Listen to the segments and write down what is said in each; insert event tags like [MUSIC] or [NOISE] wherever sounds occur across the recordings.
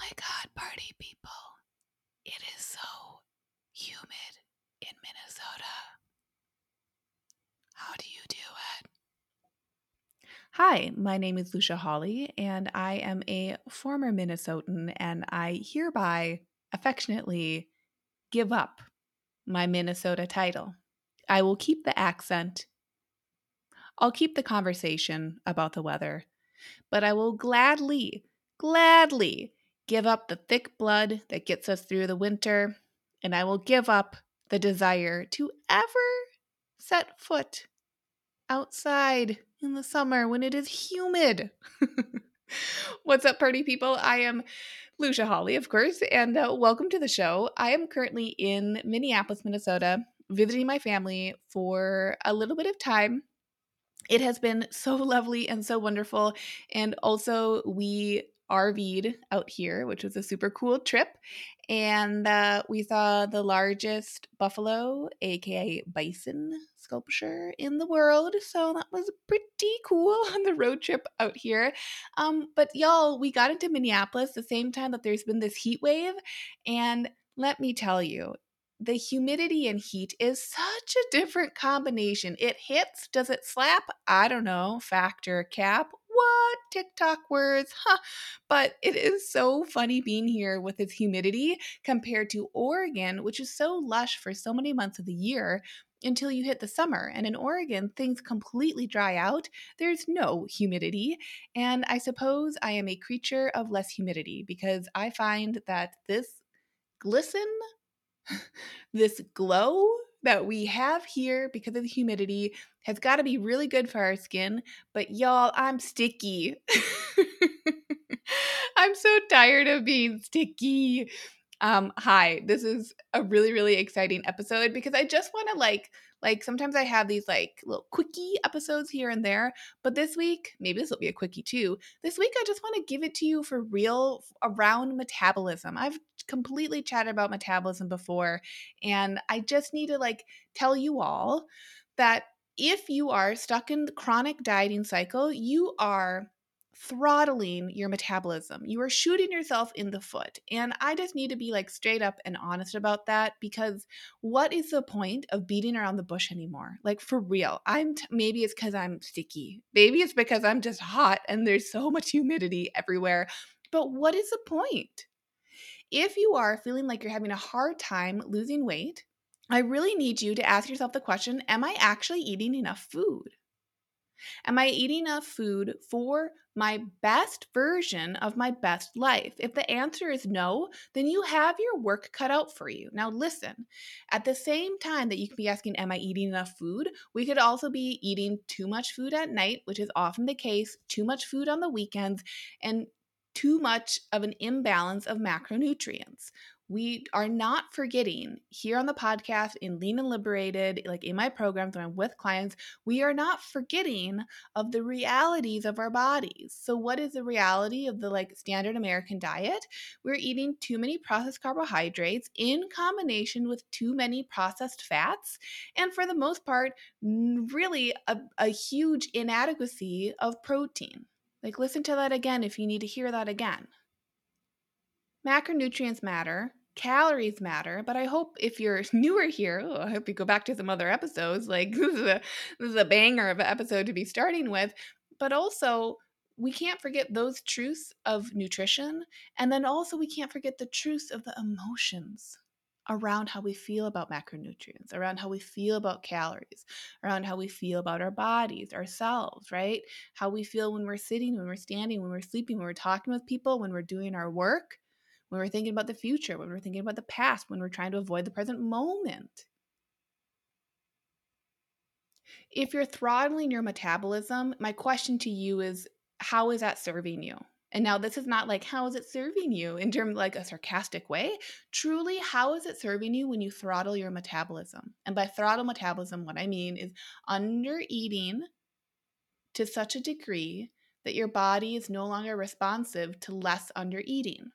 My God, party people. It is so humid in Minnesota. How do you do it? Hi, my name is Lucia Hawley, and I am a former Minnesotan, and I hereby affectionately give up my Minnesota title. I will keep the accent. I'll keep the conversation about the weather, but I will gladly, gladly give up the thick blood that gets us through the winter, and I will give up the desire to ever set foot outside in the summer when it is humid. [LAUGHS] What's up, party people? I am Lucia Hawley, of course, and uh, welcome to the show. I am currently in Minneapolis, Minnesota, visiting my family for a little bit of time. It has been so [LAUGHS] lovely and so wonderful. And also, we RV'd out here, which was a super cool trip. And uh, we saw the largest buffalo, aka bison, sculpture in the world. So that was pretty cool [LAUGHS] on the road trip out here. Um, but y'all, we got into Minneapolis the same time that there's been this heat wave. And let me tell you, the humidity and heat is such a different combination. It hits, does it slap? I don't know, factor cap what TikTok words, huh? But it is so funny being here with its humidity compared to Oregon, which is so lush for so many months of the year until you hit the summer. And in Oregon, things completely dry out. There's no humidity. And I suppose I am a creature of less humidity because I find that this glisten, [LAUGHS] this glow that we have here because of the humidity has got to be really good for our skin. But y'all, I'm sticky. [LAUGHS] I'm so tired of being sticky. Um, hi, this is a really, really exciting episode because I just want to like like sometimes I have these like little quickie episodes here and there, but this week, maybe this will be a quickie too. This week I just want to give it to you for real around metabolism. I've completely chatted about metabolism before and I just need to like tell you all that if you are stuck in the chronic dieting cycle, you are throttling your metabolism. You are shooting yourself in the foot. And I just need to be like straight up and honest about that because what is the point of beating around the bush anymore? Like for real. I'm t- maybe it's cuz I'm sticky. Maybe it's because I'm just hot and there's so much humidity everywhere. But what is the point? If you are feeling like you're having a hard time losing weight, I really need you to ask yourself the question Am I actually eating enough food? Am I eating enough food for my best version of my best life? If the answer is no, then you have your work cut out for you. Now, listen, at the same time that you can be asking, Am I eating enough food? We could also be eating too much food at night, which is often the case, too much food on the weekends, and too much of an imbalance of macronutrients we are not forgetting here on the podcast in Lean and Liberated, like in my programs when I'm with clients, we are not forgetting of the realities of our bodies. So, what is the reality of the like standard American diet? We're eating too many processed carbohydrates in combination with too many processed fats, and for the most part, really a, a huge inadequacy of protein. Like, listen to that again if you need to hear that again. Macronutrients matter calories matter but i hope if you're [LAUGHS] newer here oh, i hope you go back to some other episodes like [LAUGHS] this is a this is a banger of an episode to be starting with but also we can't forget those truths of nutrition and then also we can't forget the truths of the emotions around how we feel about macronutrients, around how we feel about calories, around how we feel about our bodies, ourselves, right? How we feel when we're sitting, when we're standing, when we're sleeping, when we're talking with people, when we're doing our work when we're thinking about the future, when we're thinking about the past, when we're trying to avoid the present moment. If you're throttling your metabolism, my question to you is how is that serving you? And now this is not like how is it serving you in terms like a sarcastic way. Truly, how is it serving you when you throttle your metabolism? And by throttle metabolism, what I mean is under eating to such a degree that your body is no longer responsive to less under eating,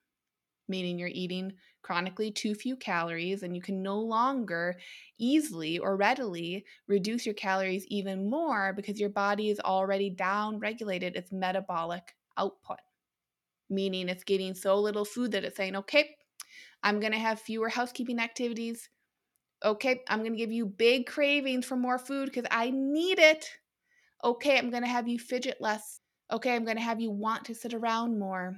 meaning you're eating chronically too few calories and you can no longer easily or readily reduce your calories even more because your body is already down regulated its metabolic output meaning it's getting so little food that it's saying, okay, I'm going to have fewer housekeeping activities. Okay, I'm going to give you big cravings for more food because I need it. Okay, I'm going to have you fidget less. Okay, I'm going to have you want to sit around more.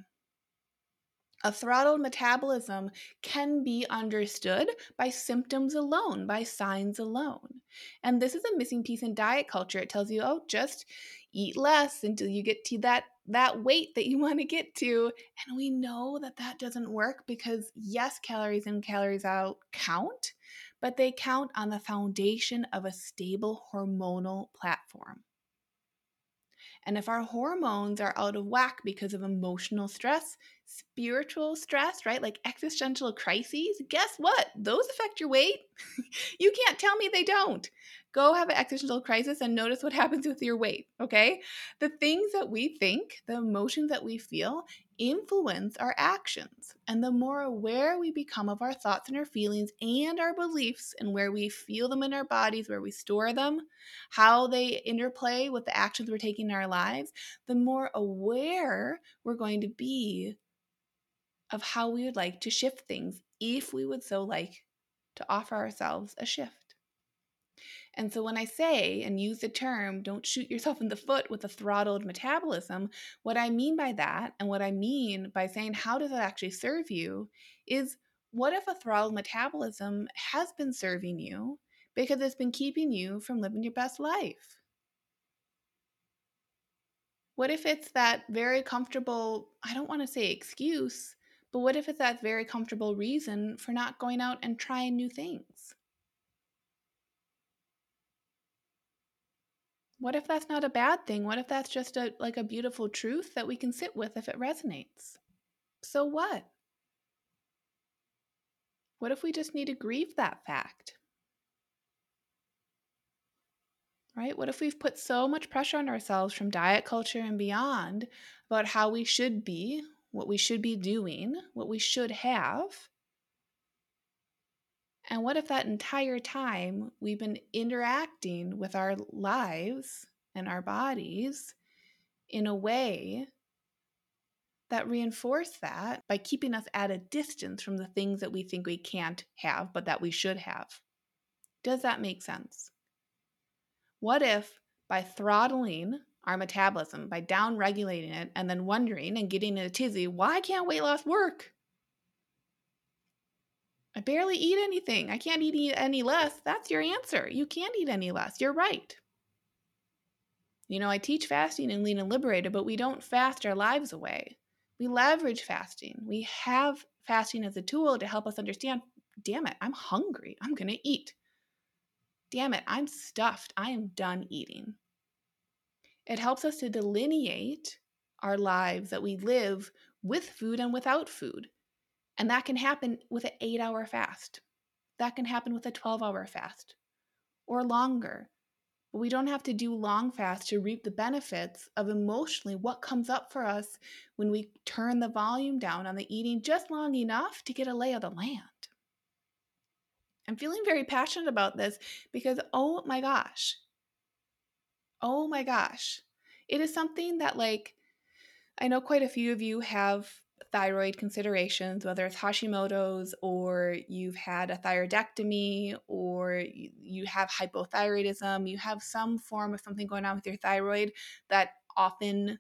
A throttled metabolism can be understood by symptoms alone, by signs alone. And this is a missing piece in diet culture. It tells you, oh, just eat less until you get to that that weight that you want to get to. And we know that that doesn't work because yes, calories in, calories out count, but they count on the foundation of a stable hormonal platform. And if our hormones are out of whack because of emotional stress, spiritual stress, right? Like existential crises, guess what? Those affect your weight. [LAUGHS] you can't tell me they don't. Go have an existential crisis and notice what [LAUGHS] happens with your weight, okay? The things that we think, the emotions that we feel, influence our actions. And the more aware we become of our thoughts and our feelings and our beliefs and where we feel them in our bodies, where we store them, how they interplay with the actions we're taking in our lives, the more aware we're going to be of how we would like to shift things if we would so like to offer ourselves a shift. And so when I say and use the term, don't shoot yourself in the foot with a throttled metabolism, what I mean by that, and what I mean by saying, how does that actually serve you, is what if a throttled metabolism has been serving you because it's been keeping you from living your best life? What if it's that very comfortable, I don't want to say excuse, but what if it's that very comfortable reason for not going out and trying new things? What if that's not a bad thing? What if that's just a like a beautiful truth that we can sit with if it resonates? So what? What if we just need to grieve that fact? Right? What if we've put so much pressure on ourselves from diet culture and beyond about how we should be, what we should be doing, what we should have, and what if that entire time we've been interacting with our lives and our bodies in a way that reinforce that by keeping us at a distance from the things that we think we can't have, but that we should have? Does that make sense? What if by throttling our metabolism, by down regulating it, and then wondering and getting in a tizzy, why can't weight loss work? I barely eat anything. I can't eat any less. That's your answer. You can't eat any less. You're right. You know, I teach fasting and Lean and Liberated, but we don't fast our lives away. We leverage fasting. We have fasting as a tool to help us understand damn it, I'm hungry. I'm going to eat. Damn it, I'm stuffed. I am done eating. It helps us to delineate our lives that we live with food and without food. And that can happen with an eight hour fast. That can happen with a 12 hour fast or longer. But we don't have to do long fasts to reap the benefits of emotionally what comes up for us when we turn the volume down on the eating just long enough to get a lay of the land. I'm feeling very passionate about this because, oh my gosh, oh my gosh, it is something that, like, I know quite a few of you have thyroid considerations, whether it's Hashimoto's or you've had a thyroidectomy or you have hypothyroidism, you have some form of something going on with your thyroid that often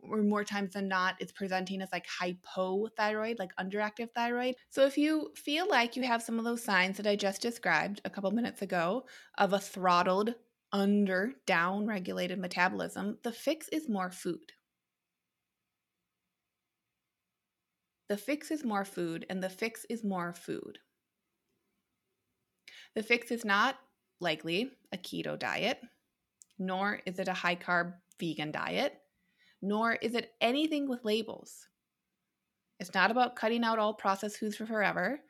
or more times than not it's presenting as like hypothyroid, like underactive thyroid. So if you feel like you have some of those signs that I just described a couple minutes ago of a throttled under down regulated metabolism, the fix is more food. The fix is more food, and the fix is more food. The fix is not likely a keto diet, nor is it a high carb vegan diet, nor is it anything with labels. It's not about cutting out all processed foods for forever.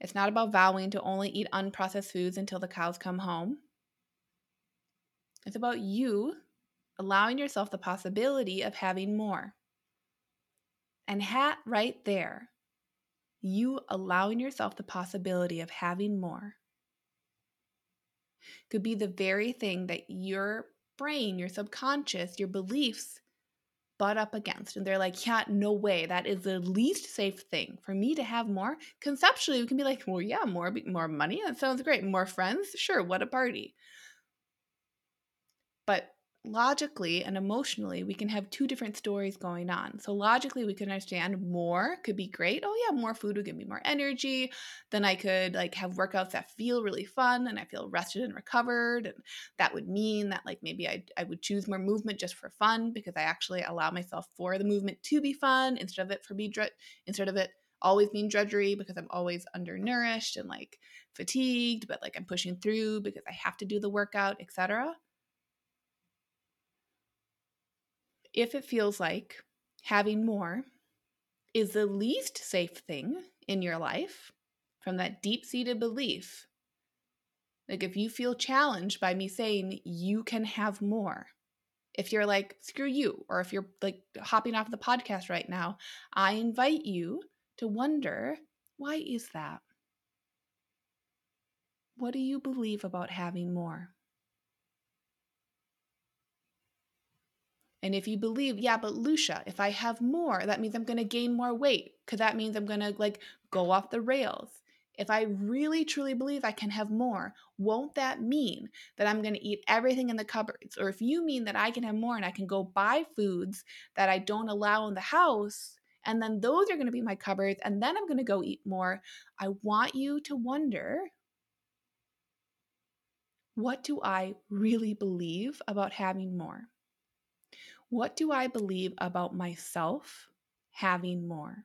It's not about vowing to only eat unprocessed foods until the cows come home. It's about you allowing yourself the possibility of having more. And hat right there, you allowing yourself the possibility of having more could be the very thing that your brain, your subconscious, your beliefs butt up against. And they're like, yeah, no way. That is the least safe thing for me to have more. Conceptually, we can be like, well, yeah, more, more money. That sounds great. More friends. Sure. What a party. But logically and emotionally, we can have two different stories going on. So, logically, we can understand more could be great. Oh, yeah, more food would give me more energy. Then I could like have workouts that feel really fun and I feel rested and recovered. And that would mean that, like, maybe I, I would choose more movement just for fun because I actually allow myself for the movement to be fun instead of it for me, instead of it always being drudgery because I'm always undernourished and like fatigued, but like I'm pushing through because I have to do the workout, etc. if it feels like having more is the least safe thing in your life from that deep seated belief, like if you feel challenged by me saying you can have more, if you're like, screw you, or if you're like hopping off the podcast right now, I invite you to wonder why is that? What do you believe about having more? And if you believe, yeah, but Lucia, if I have more, that means I'm going to gain more weight because that means I'm going to like go off the rails. If I really truly believe I can have more, won't that mean that I'm going to eat everything in the cupboards? Or if you mean that I can have more and I can go buy foods that I don't allow in the house, and then those are going to be my cupboards, and then I'm going to go eat more, I want you to wonder what do I really believe about having more? What do I believe about myself having more?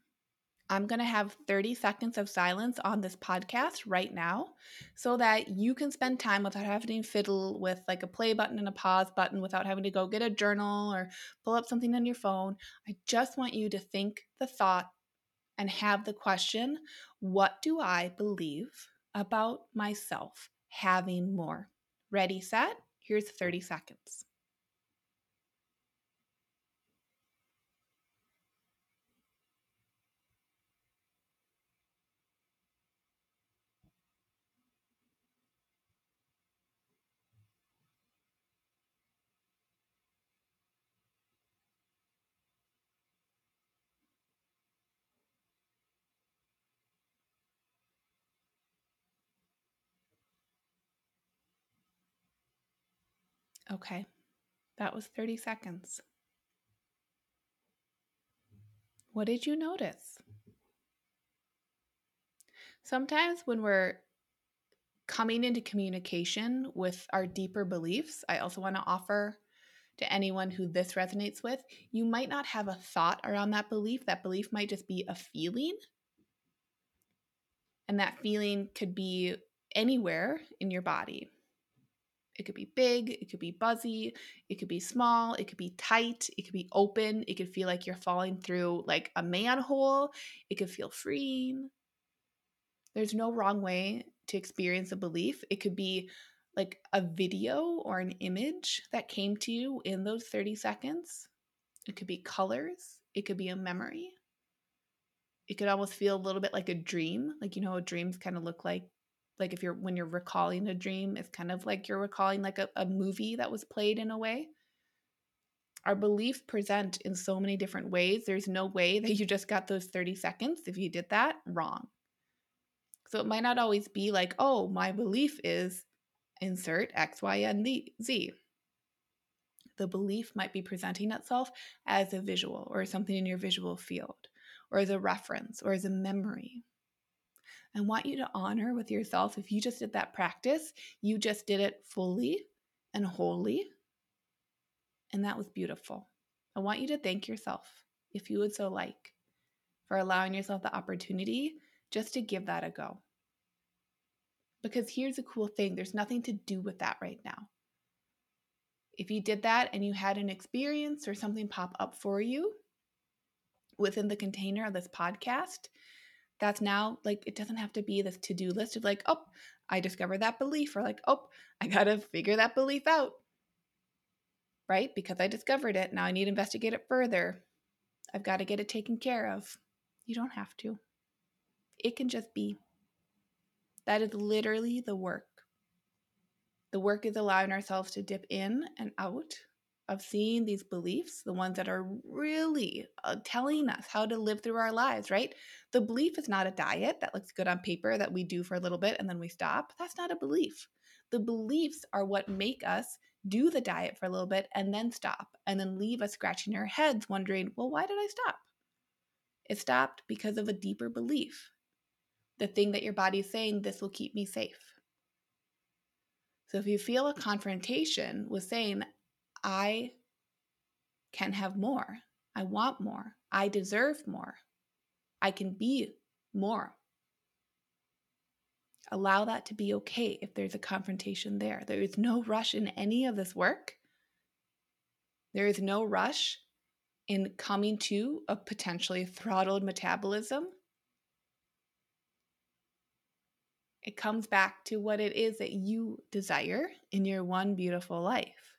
I'm going to have 30 seconds of silence on this podcast right now so that you can spend time without having to fiddle with like a play button and a pause button, without having to go get a journal or pull up something on your phone. I just want you to think the thought and have the question what do I believe about myself having more? Ready, set? Here's 30 seconds. Okay, that was 30 seconds. What did you notice? Sometimes when we're coming into communication with our deeper beliefs, I also want to offer to anyone who this resonates with, you might not have a thought around that belief. That belief might just be a feeling. And that feeling could be anywhere in your body. It could be big, it could be buzzy, it could be small, it could be tight, it could be open, it could feel like you're falling through like a manhole, it could feel freeing. There's no wrong way to experience a belief. It could be like a video or an image that came to you in those 30 seconds. It could be colors, it could be a memory. It could almost feel a little bit like a dream. Like, you know, dreams kind of look like like if you're when you're recalling a dream it's kind of like you're recalling like a, a movie that was played in a way. Our beliefs present in so many different ways. There's no way that you just got those 30 seconds if you did that wrong. So it might not always be like oh my belief is insert x y and z. The belief might be presenting itself as a visual or something in your visual field or as a reference or as a memory I want you to honor with yourself if you just did that practice, you just did it fully and wholly. And that was beautiful. I want you to thank yourself, if you would so like, for allowing yourself the opportunity just to give that a go. Because here's a cool thing there's nothing to do with that right now. If you did that and you had an experience or something pop up for you within the container of this podcast, that's now like it doesn't have to be this to-do list of like, oh, I discovered that belief, or like, oh, I gotta figure that belief out. Right? Because I discovered it. Now I need to investigate it further. I've got to get it taken care of. You don't have to. It can just be. That is literally the work. The work is allowing ourselves to dip in and out of seeing these beliefs, the ones that are really uh, telling us how to live through our lives, right? The belief is not a diet that looks good on paper that we do for a little bit and then we stop. That's not a belief. The beliefs are what make us do the diet for a little bit and then stop and then leave us scratching our heads wondering, well, why did I stop? It stopped because of a deeper belief. The thing that your body is saying, this will keep me safe. So if you feel a confrontation with saying, I can have more. I want more. I deserve more. I can be more. Allow that to be okay if there's a confrontation there. There is no rush in any of this work. There is no rush in coming to a potentially throttled metabolism. It comes back to what it is that you desire in your one beautiful life.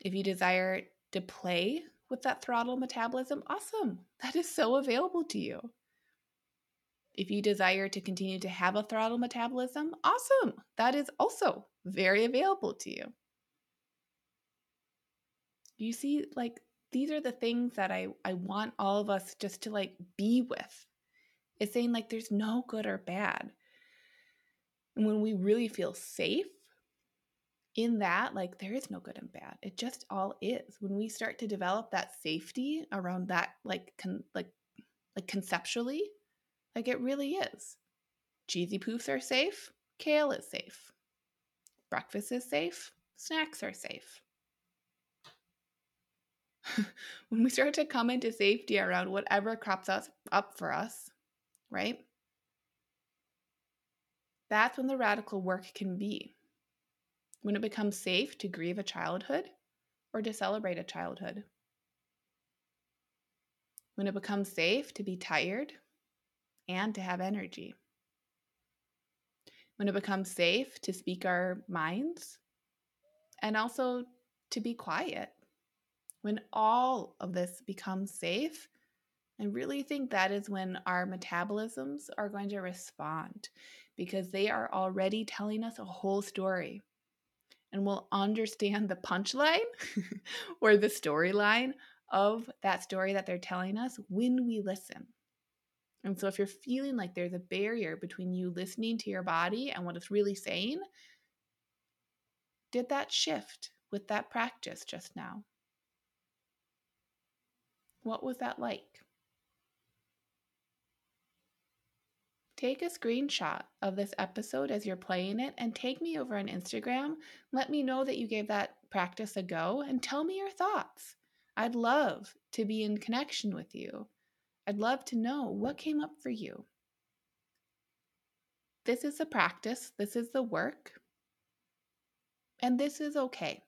If you desire to play with that throttle metabolism, awesome. That is so available to you. If you desire to continue to have a throttle metabolism, awesome. That is also very available to you. You see, like, these are the things that I, I want all of us just to like be with. It's saying like there's no good or bad. And when we really feel safe in that, like there is no good and bad. It just all is. When we start to develop that safety around that, like con- like like conceptually, like it really is. Cheesy poofs are safe. Kale is safe. Breakfast is safe. Snacks are safe. [LAUGHS] when we start to come into safety around whatever crops us up for us, right? That's when the radical work can be when it becomes safe to grieve a childhood or to celebrate a childhood. When it becomes safe to be tired and to have energy. When it becomes safe to speak our minds and also to be quiet. When all of this becomes safe, I really think that is when our metabolisms are going to respond because they are already telling us a whole story and we'll understand the punchline [LAUGHS] or the storyline of that story that they're telling us when we listen. And so, if you're feeling like there's a barrier between you listening to your body and what it's really saying, did that shift with that practice just now? What was that like? Take a screenshot of this episode as you're playing it and take me over on Instagram. Let me know that you gave that practice a go and tell me your thoughts. I'd love to be in connection with you. I'd love to know what came up for you. This is the practice, this is the work, and this is okay.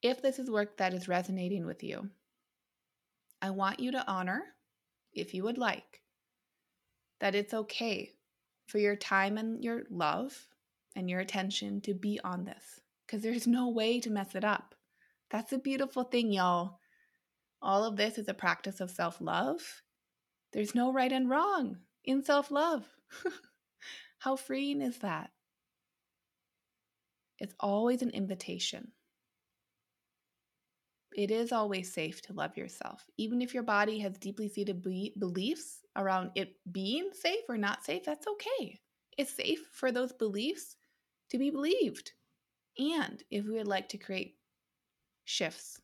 If this is work that is resonating with you, I want you to honor, if you would like, that it's okay for your time and your love and your attention to be on this because there's no way to mess it up. That's a beautiful thing, y'all. All of this is a practice of self love. There's no right and wrong in self love. [LAUGHS] How freeing is that? It's always an invitation it is always safe to love yourself. Even if your body has deeply seated be- beliefs around it being safe or not safe, that's okay. It's safe for those beliefs to be believed. And if we would like to create shifts,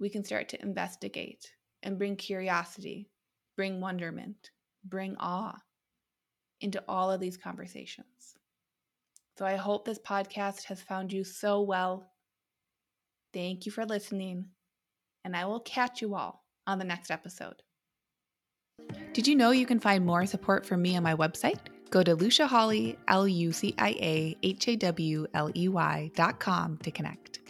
we can start to investigate and bring curiosity, bring wonderment, bring awe into all of these conversations. So I hope this podcast has found you so well Thank you for listening, and I will catch you all on the next episode. Did you know you can find more support from me on my website? Go to Lucia Hawley, L U C I A H A W L E Y dot com to connect.